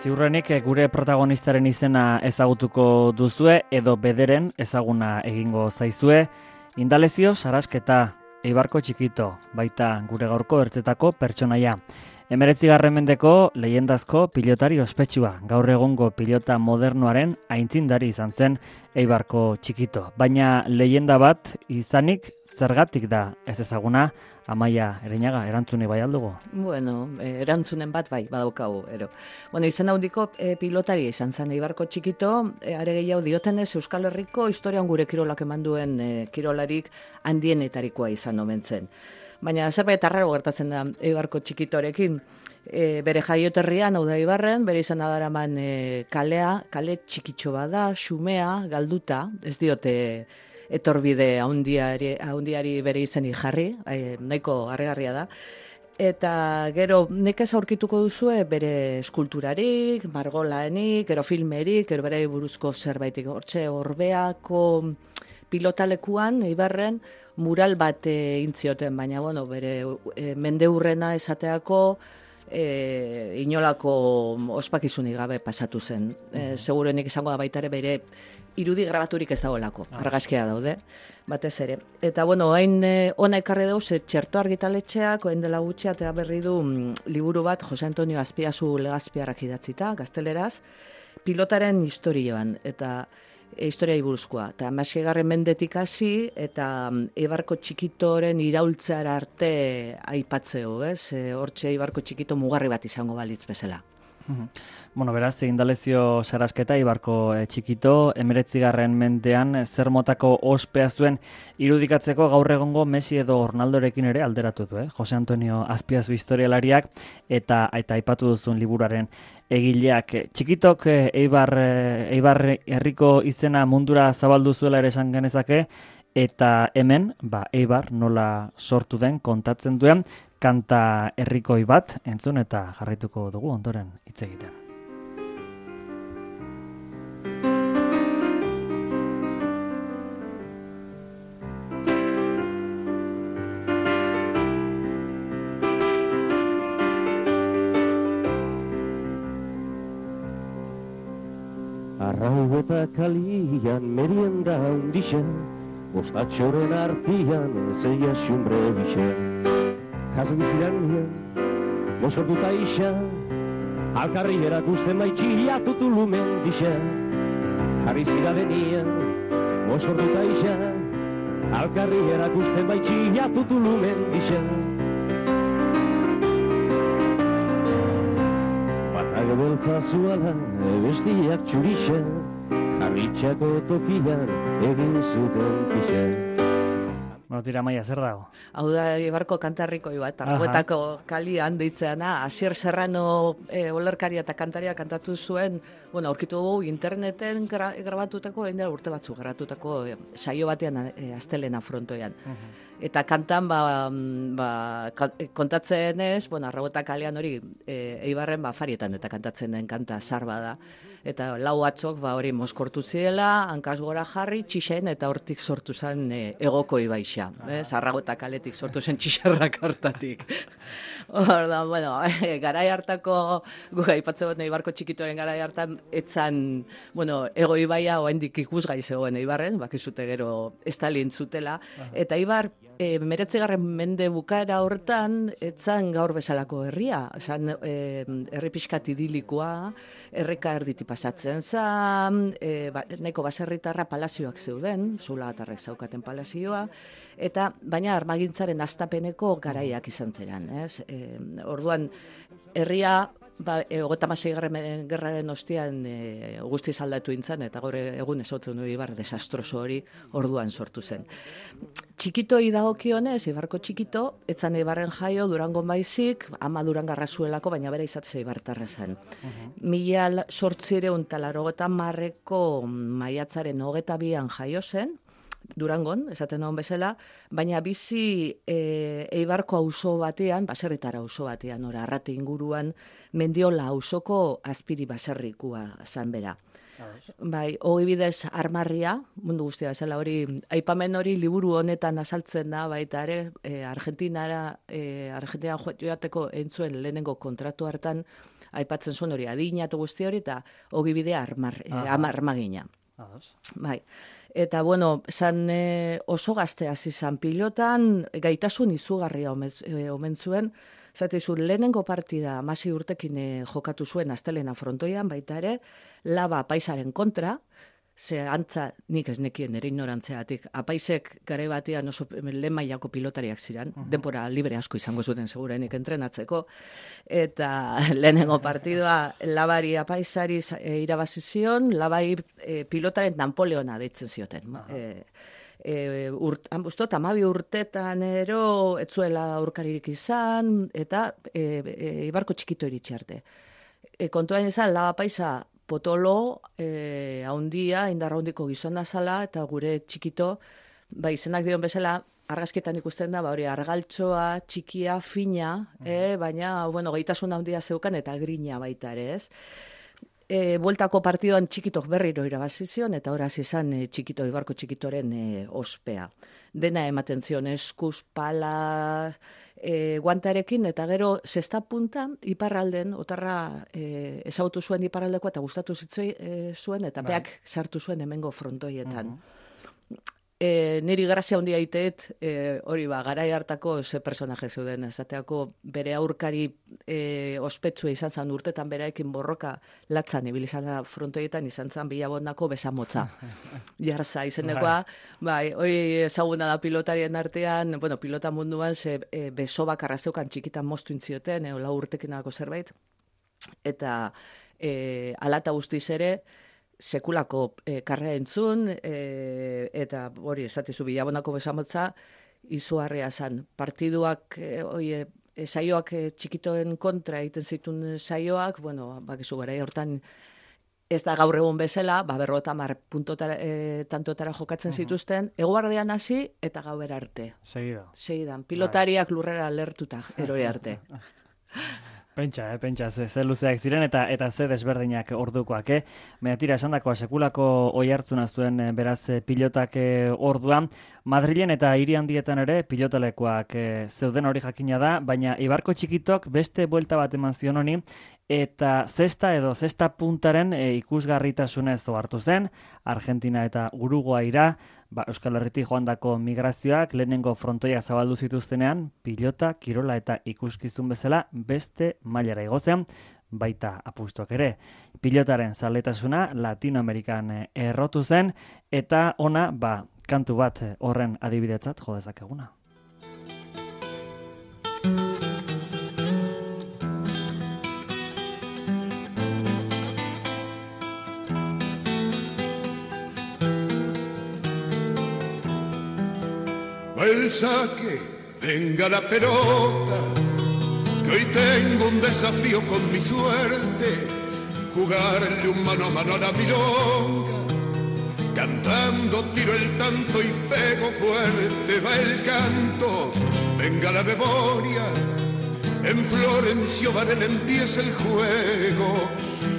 Ziurrenik eh, gure protagonistaren izena ezagutuko duzue edo bederen ezaguna egingo zaizue. Indalezio sarasketa Eibarko txikito, baita gure gaurko ertzetako pertsonaia. Emeretzi mendeko lehendazko pilotari ospetsua, gaur egongo pilota modernoaren aintzindari izan zen Eibarko txikito. Baina lehenda bat izanik zergatik da ez ezaguna, Amaia, ereinaga, erantzune bai aldugu? Bueno, eh, erantzunen bat bai, badaukagu, ero. Bueno, izan haudiko e, pilotari izan zen Eibarko txikito, e, are gehiago diotenez Euskal Herriko historian gure kirolak eman duen e, kirolarik handienetarikoa izan omentzen. Baina zerbait arraro gertatzen da Eibarko txikitorekin, e, bere jaioterrian, hau da Ibarren, bere izan adaraman e, kalea, kale txikitxo bada, xumea, galduta, ez diote etorbide haundiari, haundiari bere izeni jarri, e, nahiko harregarria da. Eta gero nekez aurkituko duzue bere eskulturarik, margolaenik, gero filmerik, gero bere buruzko zerbaitik. Hortxe, orbeako pilotalekuan, ibarren, mural bat e, intzioten, baina bueno, bere e, mendeurrena esateako, e, inolako ospakizunik gabe pasatu zen. E, segurenik izango da baita ere bere irudi grabaturik ez dagoelako, ah. argazkia daude, batez ere. Eta bueno, hain e, ona ekarri dauz, txerto argitaletxeak, oen dela gutxi, eta berri du mm, liburu bat, Jose Antonio Azpiazu legazpiarrak idatzita, gazteleraz, pilotaren historioan, eta e, historia iburuzkoa. Eta amasiegarren mendetik hasi eta mm, Ibarko txikitoren iraultzara arte aipatzeo, ez? E, hortxe Ibarko txikito mugarri bat izango balitz bezala. Bueno, beraz, indalezio sarasketa, Ibarko e, txikito, emeretzigarren mentean, zer motako ospea zuen irudikatzeko gaur egongo Messi edo Ronaldorekin ere alderatu du, eh? Jose Antonio Azpiazu historialariak eta eta aipatu duzun liburaren egileak. Txikitok eh, Eibar, eh, Eibar herriko izena mundura zabaldu zuela ere esan genezake, eta hemen, ba, Eibar nola sortu den kontatzen duen, kanta herrikoi bat entzun eta jarraituko dugu ondoren hitz egiten. Arrau eta kalian merienda hundixen, Bostatxoren artian zeia xumbre bixen. Kaso biziran nien, mozortuta isa, Alkarri erakusten maitxia tutu lumen dixen. Jarri zira denien, mozortuta isa, Alkarri erakusten maitxia tutu lumen dixen. Batago beltza zuala, bestiak txurixen, Jarritxako tokian egin zuten pixen. Bueno, tira maia, zer dago? Hau da, Ibarko kantarriko bat, argoetako kali handitzeana, Asier Serrano e, olerkaria eta kantaria kantatu zuen, bueno, aurkitu dugu interneten gra, grabatutako, egin urte batzu grabatutako e, saio batean e, astelena frontoian. Eta kantan, ba, ba, kontatzen ez, bueno, argoetak kalian hori, e, Eibarren, ba, farietan eta kantatzen den kanta sarba da eta lau atzok ba hori moskortu ziela, hankaz gora jarri, txixen eta hortik sortu zen e, egoko ibaixa. Eh? Zarrago eta kaletik sortu zen txixarrak hartatik. Horda, bueno, e, garai hartako, gu gaipatze bat nahi barko txikitoren garai hartan, etzan, bueno, ego ibaia oaindik ikusgai zegoen eibarren, bakizute gero estalin zutela, eta ibar, e, meretzegarren mende bukaera hortan, etzan gaur bezalako herria, esan e, herri pixkat idilikoa, erreka erditi pasatzen zan, e, ba, neko baserritarra palazioak zeuden, zula atarrek zaukaten palazioa, eta baina armagintzaren astapeneko garaiak izan zeran. Ez? E, orduan, herria ba, egota gerraren ostian e, guzti zaldatu intzan, eta gore egun ezotzen du ibar desastroso hori orduan sortu zen. Txikito idagokionez, ibarko txikito, etzan ibarren jaio durango maizik, ama durangarra zuelako, baina bera izatez ibartarra zen. Uh -huh. Mila sortzire untalarogetan marreko maiatzaren hogeta bian jaio zen, Durangon, esaten hon bezala, baina bizi e, eibarko auzo batean, baserritara auzo batean, ora, arrate inguruan, mendiola auzoko azpiri baserrikua zan bera. Bai, hori bidez armarria, mundu guztia zela hori, aipamen hori liburu honetan azaltzen da, baita ere, e, Argentinara, e, Argentina joateko entzuen lehenengo kontratu hartan, aipatzen zuen hori adina eta guzti hori, eta ogibidea armar, eh, Aha. ama armagina. Ados. Bai. Eta, bueno, zan e, oso gazte hasi zan pilotan, gaitasun izugarria omen, e, omen zuen, zate zu, lehenengo partida amasi urtekin e, jokatu zuen astelena frontoian, baita ere, laba paisaren kontra, ze antza nik ez nekien ere ignorantzeatik. Apaisek gare batean oso lehen mailako pilotariak ziren, denbora libre asko izango zuten segurenik entrenatzeko, eta lehenengo partidua labari apaisari e, irabazi zion, labari e, pilotaren Napoleona deitzen zioten. E, e, urt, ustot, amabi urtetan ero, etzuela aurkaririk izan, eta e, e, ibarko txikito iritsi arte. E, kontuan izan, laba paisa potolo, e, haundia, indarra handiko gizona zala, eta gure txikito, ba, izenak dion bezala, argazketan ikusten da, ba, hori argaltxoa, txikia, fina, e, baina, bueno, gaitasun handia zeukan eta grina baita ere, ez? E, bueltako partidoan txikitok berriro irabazi zion, eta horaz izan e, txikito, ibarko txikitoren e, ospea. Dena ematen zion eskuz, pala, e, guantarekin, eta gero zesta punta, iparralden, otarra e, ezautu zuen iparraldeko, eta gustatu zitzoi e, zuen, eta Bai. beak sartu zuen hemengo frontoietan. E, niri grazia handia iteet, e, hori ba, garai hartako ze personaje zeuden, esateako bere aurkari e, ospetsua izan zan urtetan beraekin borroka latzan, ibili izan da frontoietan izan zan bilabondako besamotza. Jarza izenekoa, bai, hori ezaguna da pilotarien artean, bueno, pilota munduan ze e, beso bakarra zeukan txikitan moztu intzioten, e, lau urtekin alako zerbait, eta e, alata guztiz ere, sekulako e, karrea entzun, e, eta hori esatizu bilabonako besamotza, izugarria zan. Partiduak, e, oie, e, saioak e, txikitoen kontra egiten zituen saioak, bueno, bakizu gara, hortan ez da gaur egun bezala, ba, berrota mar puntotara, e, tantotara jokatzen zituzten, eguardean hasi eta gauera arte. Segido. Segidan, pilotariak lurrera lertuta, erori arte. Pentsa, eh, pentsa, ze, ze luzeak ziren eta eta ze desberdinak ordukoak, eh? Baina tira, esan dakoa, sekulako oi hartzuna zuen eh, beraz eh, pilotak eh, orduan. Madrilen eta hiri handietan ere pilotalekoak eh, zeuden hori jakina da, baina Ibarko txikitok beste buelta bat eman zion honi, eta zesta edo zesta puntaren eh, ikusgarritasunez hartu zen, Argentina eta Uruguaira, ba, Euskal Herritik joandako migrazioak lehenengo frontoia zabaldu zituztenean, pilota, kirola eta ikuskizun bezala beste mailara igozean, baita apustuak ere. Pilotaren zaletasuna Latinoamerikan eh, errotu zen, eta ona, ba, kantu bat eh, horren adibidetzat jo dezakeguna. El saque, venga la pelota, que hoy tengo un desafío con mi suerte, jugarle un mano a mano a la milonga, cantando tiro el tanto y pego fuerte, va el canto, venga la memoria, en Florencio Varela empieza el juego,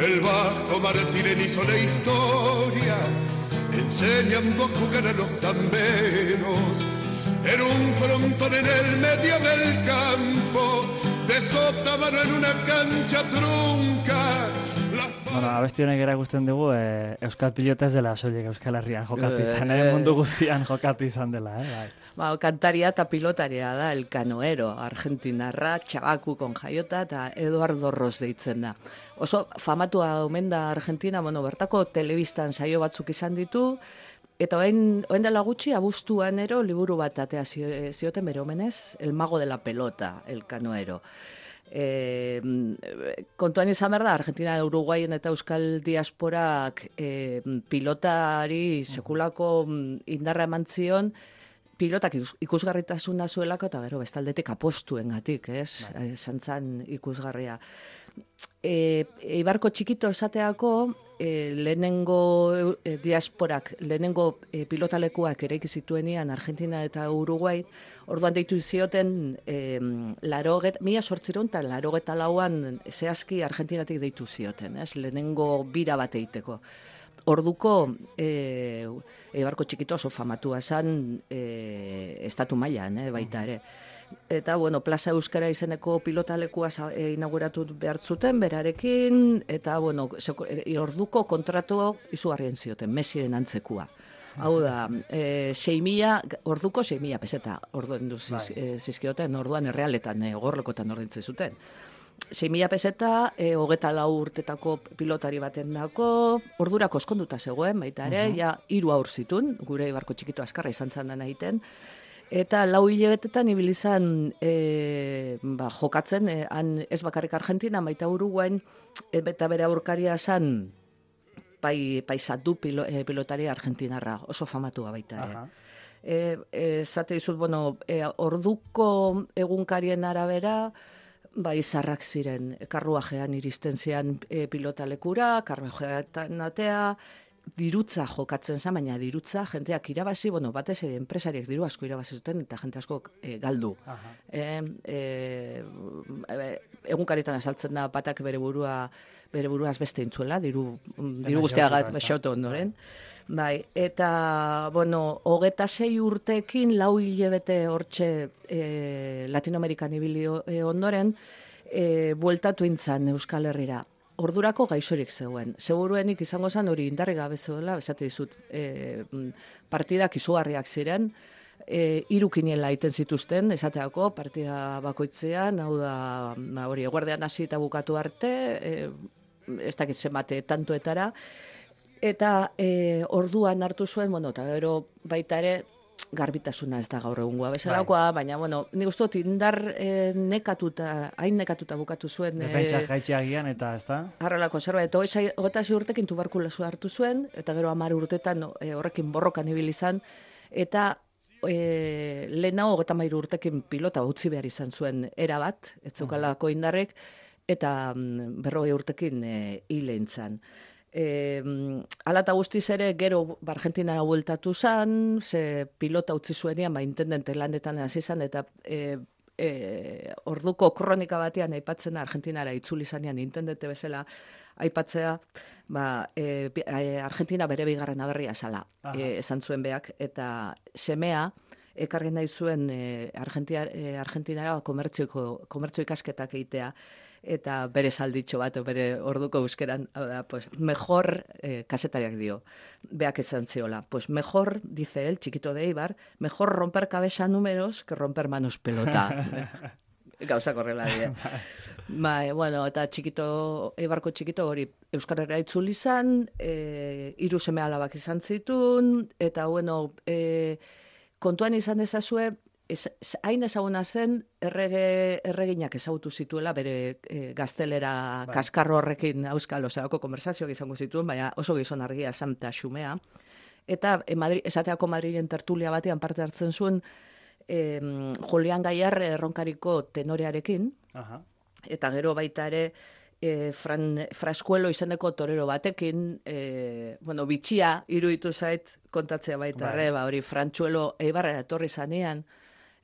el Vasco Martínez hizo la historia, enseñando a jugar a los tamberos. Era un frontón en el medio del campo, de sótano en una cancha trunca. Bueno, abesti honek erakusten dugu eh, Euskal Pilota ez dela soilik Euskal Herrian jokatu izan, eh? Ez. mundu guztian jokatu izan dela, eh? Bai. Ba, kantaria eta pilotaria da, el canoero, argentinarra, txabakukon jaiota eta Eduardo Ros deitzen da. Oso famatua omen da Argentina, bueno, bertako telebistan saio batzuk izan ditu, eta orain orain dela gutxi abuztuan ero liburu bat atea zio- zioten bere omenez, El mago de la pelota, el canoero. E, kontuan izan behar da, Argentina, Uruguaien eta Euskal diasporak e, pilotari sekulako mm, indarra eman zion, pilotak ikus- ikusgarritasuna zuelako eta gero bestaldetik apostuengatik, ez? Bai. Zantzan ikusgarria. E, Ibarko txikito esateako, e, lehenengo e, diasporak, lehenengo e, pilotalekuak eraiki zituenian Argentina eta Uruguai, orduan deitu zioten e, laroget, mila sortziron eta larogeta lauan zehazki Argentinatik deitu zioten, ez? Lehenengo bira bat egiteko. Orduko e, Eibarko txikito oso famatua zan e, estatu mailan, eh, baita ere. Eta bueno, Plaza Euskara izeneko pilotalekua e, inauguratu behar zuten berarekin, eta bueno, seko- e, orduko kontratu izugarrien zioten, mesiren antzekua. Hau da, e, 6.000, orduko 6.000 peseta orduen du ziz, e, zizkioten, orduan errealetan, e, gorlokotan ordintzen zuten. 6.000 peseta, e, hogeta lau urtetako pilotari baten dako, ordurako eskonduta zegoen, baita ere, ja, hiru aur zitun, gure ibarko txikito askarra izan zan dena egiten, Eta lau hilabetetan ibili izan e, ba, jokatzen, e, han ez bakarrik Argentina, baita Uruguain, e, eta bere aurkaria zan pai, paisatu pilo, e, pilotari argentinarra, oso famatua baita ere. E, e, zate dizut, bueno, e, orduko egunkarien arabera, ba, izarrak ziren, karruajean iristen zian e, pilotalekura, karruajean atea, dirutza jokatzen zen, baina dirutza jenteak irabazi, bueno, batez ere enpresariek diru asko irabazi zuten eta jente asko e, galdu. Aha. E, e, e, egunkarietan azaltzen da batak bere burua bere buruaz beste intzuela, diru, mm, diru guztia ezta? xautu ondoren. Bai, eta, bueno, hogeta sei urtekin, lau hilebete hortxe e, Latinoamerikan ibili e, ondoren, e, bueltatu intzan Euskal Herrira. Ordurako gaixorik zegoen. Seguruenik izango zen hori indarri gabe zegoela, esate dizut, e, partidak izugarriak ziren, e, hiru kiniela egiten zituzten, esateako, partida bakoitzean, hau da, ba, hori, eguardean hasi eta bukatu arte, e, ez dakit zenbate tantoetara, eta e, orduan hartu zuen, bueno, eta gero baita ere, garbitasuna ez da gaur egungoa bezalakoa, baina, bueno, nik uste dut indar e, nekatuta, hain nekatuta bukatu zuen. e, Defentsa jaitxeagian eta, ez da? Harrelako zerbait, eta hogei- hogeita sei urtekin tuberkulosoa hartu zuen, eta gero hamar urtetan e, horrekin borrokan ibili izan, eta e, lehenago hogeita hamairu urtekin pilota utzi behar izan zuen erabat, ez zeukalako indarrek, eta mm, berrogei urtekin e, hil egin zen. E, ala eta guztiz ere, gero Argentinara bueltatu zan, ze pilota utzi zuenian, ba, intendente lanetan hasi zan, eta e, e, orduko kronika batean aipatzen Argentinara itzuli zanean intendente bezala aipatzea, ba, e, e, Argentina bere bigarren aberria zala, e, esan zuen beak, eta semea, ekarri nahi zuen e, Argentia, e, Argentinara komertzio, komertzio ikasketak egitea, eta bere salditxo bat, bere orduko euskeran, da, pues, mejor, eh, kasetariak dio, beak esan ziola, pues mejor, dice él, chiquito de Eibar, mejor romper cabeza números que romper manos pelota. Gauzak horrela die. Bai, bueno, eta txikito, Eibarko txikito hori Euskarrera itzuli izan, e, hiru seme alabak izan zitun, eta bueno, e, kontuan izan dezazue, ez, hain ezaguna zen errege, erreginak ezagutu zituela bere e, gaztelera Bai. kaskarro horrekin euskal oseako konversazioak izango zituen, baina oso gizon argia santa xumea. Eta e, Madri, esateako Madrilen tertulia batean parte hartzen zuen e, Julian Gaiar erronkariko tenorearekin, Aha. eta gero baita ere e, Fran, Fraskuelo izeneko torero batekin, e, bueno, bitxia iruditu zait kontatzea baita Bai. ere, ba, hori Frantzuelo Eibarra etorri zanean,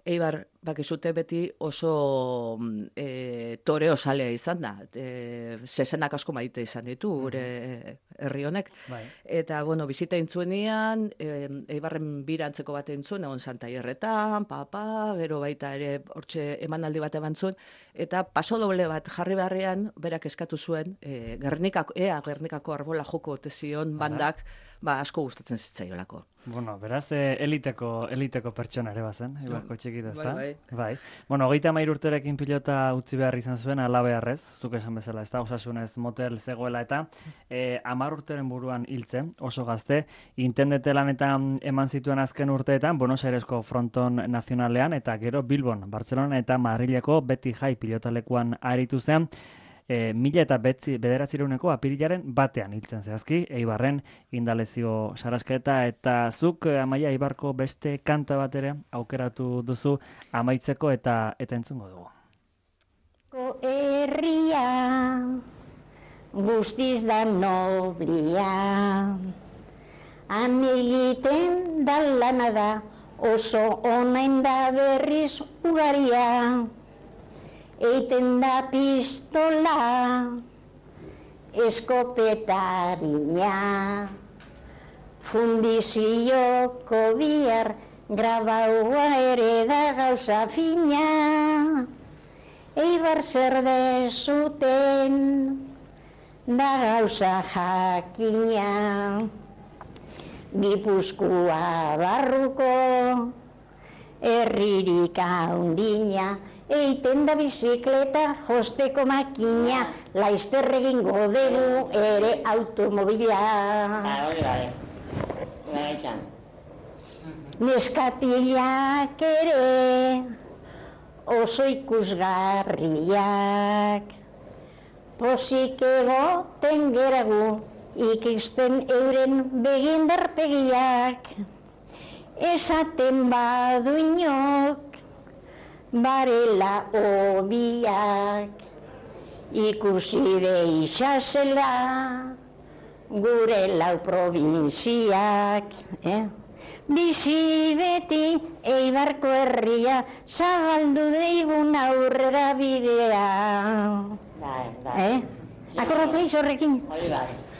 Eibar bakizute beti oso mm, e, toreo salea izan da. E, zezenak asko maite izan ditu, gure herri honek. Bai. Eta, bueno, bizita intzuenean, e, Eibarren birantzeko bat intzuen, egon Santaierretan, papa, gero baita ere hortxe emanaldi bat eman zuen, eta paso doble bat jarri beharrean, berak eskatu zuen, e, Gernikako, ea Gernikako arbola joko tezion bandak, ba, asko gustatzen zitzaiolako. Bueno, beraz, eh, eliteko, eliteko pertsona ere bazen, Ibarko txikita, ezta? Bai, bai. Bueno, hogeita mairu urterekin pilota utzi behar izan zuen, ala beharrez, zuk esan bezala, ezta? Osasunez motel zegoela eta eh, amar urteren buruan hiltzen, oso gazte, intendete lanetan eman zituen azken urteetan, Buenos Airesko fronton nazionalean, eta gero Bilbon, Barcelona eta Madrileko beti jai pilotalekuan aritu zen, e, mila eta betzi, bederatzireuneko apirilaren batean hiltzen zehazki, Eibarren indalezio sarasketa eta zuk eh, amaia Eibarko beste kanta bat ere aukeratu duzu amaitzeko eta eta entzungo dugu. Herria guztiz da noblia Han egiten da lana da oso onain da berriz ugaria Eiten da pistola eskopetarina Fundizioko bihar grabaua ere da gauza fina, eibar zer dezuten da gauza jakina. Gipuzkoa barruko herririk haundina, eiten da bizikleta josteko makina, laizter egingo dugu ere automobila. hori bai. Bai, etxan. Neskatilak ere oso ikusgarriak, posik egoten geragu ikusten euren begindarpegiak. Esaten badu inok, barela obiak, ikusi deixasela, gure lau provinziak, eh? Bizi beti eibarko herria, zabaldu deigun aurrera bidea. Bai, bai. Eh? Akordatzea horrekin? Hori bai.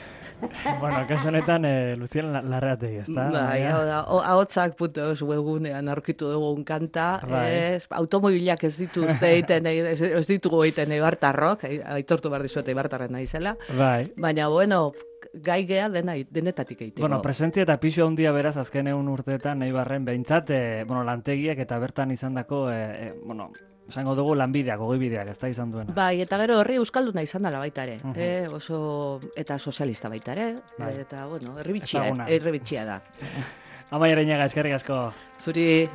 bueno, kasu honetan, e, Lucien la- larreategi, ezta? Bai, hau da, ahotzak putos webunean aurkitu dugun kanta, Bai. ez, automobilak ez dituzte egiten, ez, ez ditugu egiten eibartarrok, ai- aitortu behar dizuet eibartarren naizela, Bai. baina bueno, gai gea dena, denetatik egiteko. Bueno, presentzia eta pixu handia beraz azken egun urteetan nahi barren behintzat, e, bueno, lantegiak eta bertan izandako, e, e, bueno, esango dugu lanbideak, ogibideak, ez da izan duena. Bai, eta gero horri euskalduna izan dela baita ere, uh -huh. eh, oso, eta sozialista baita ere, bai. Eh, eta, bueno, herri bitxia, herri eh, bitxia da. Amaia Reñaga, eskerrik asko. Zuri.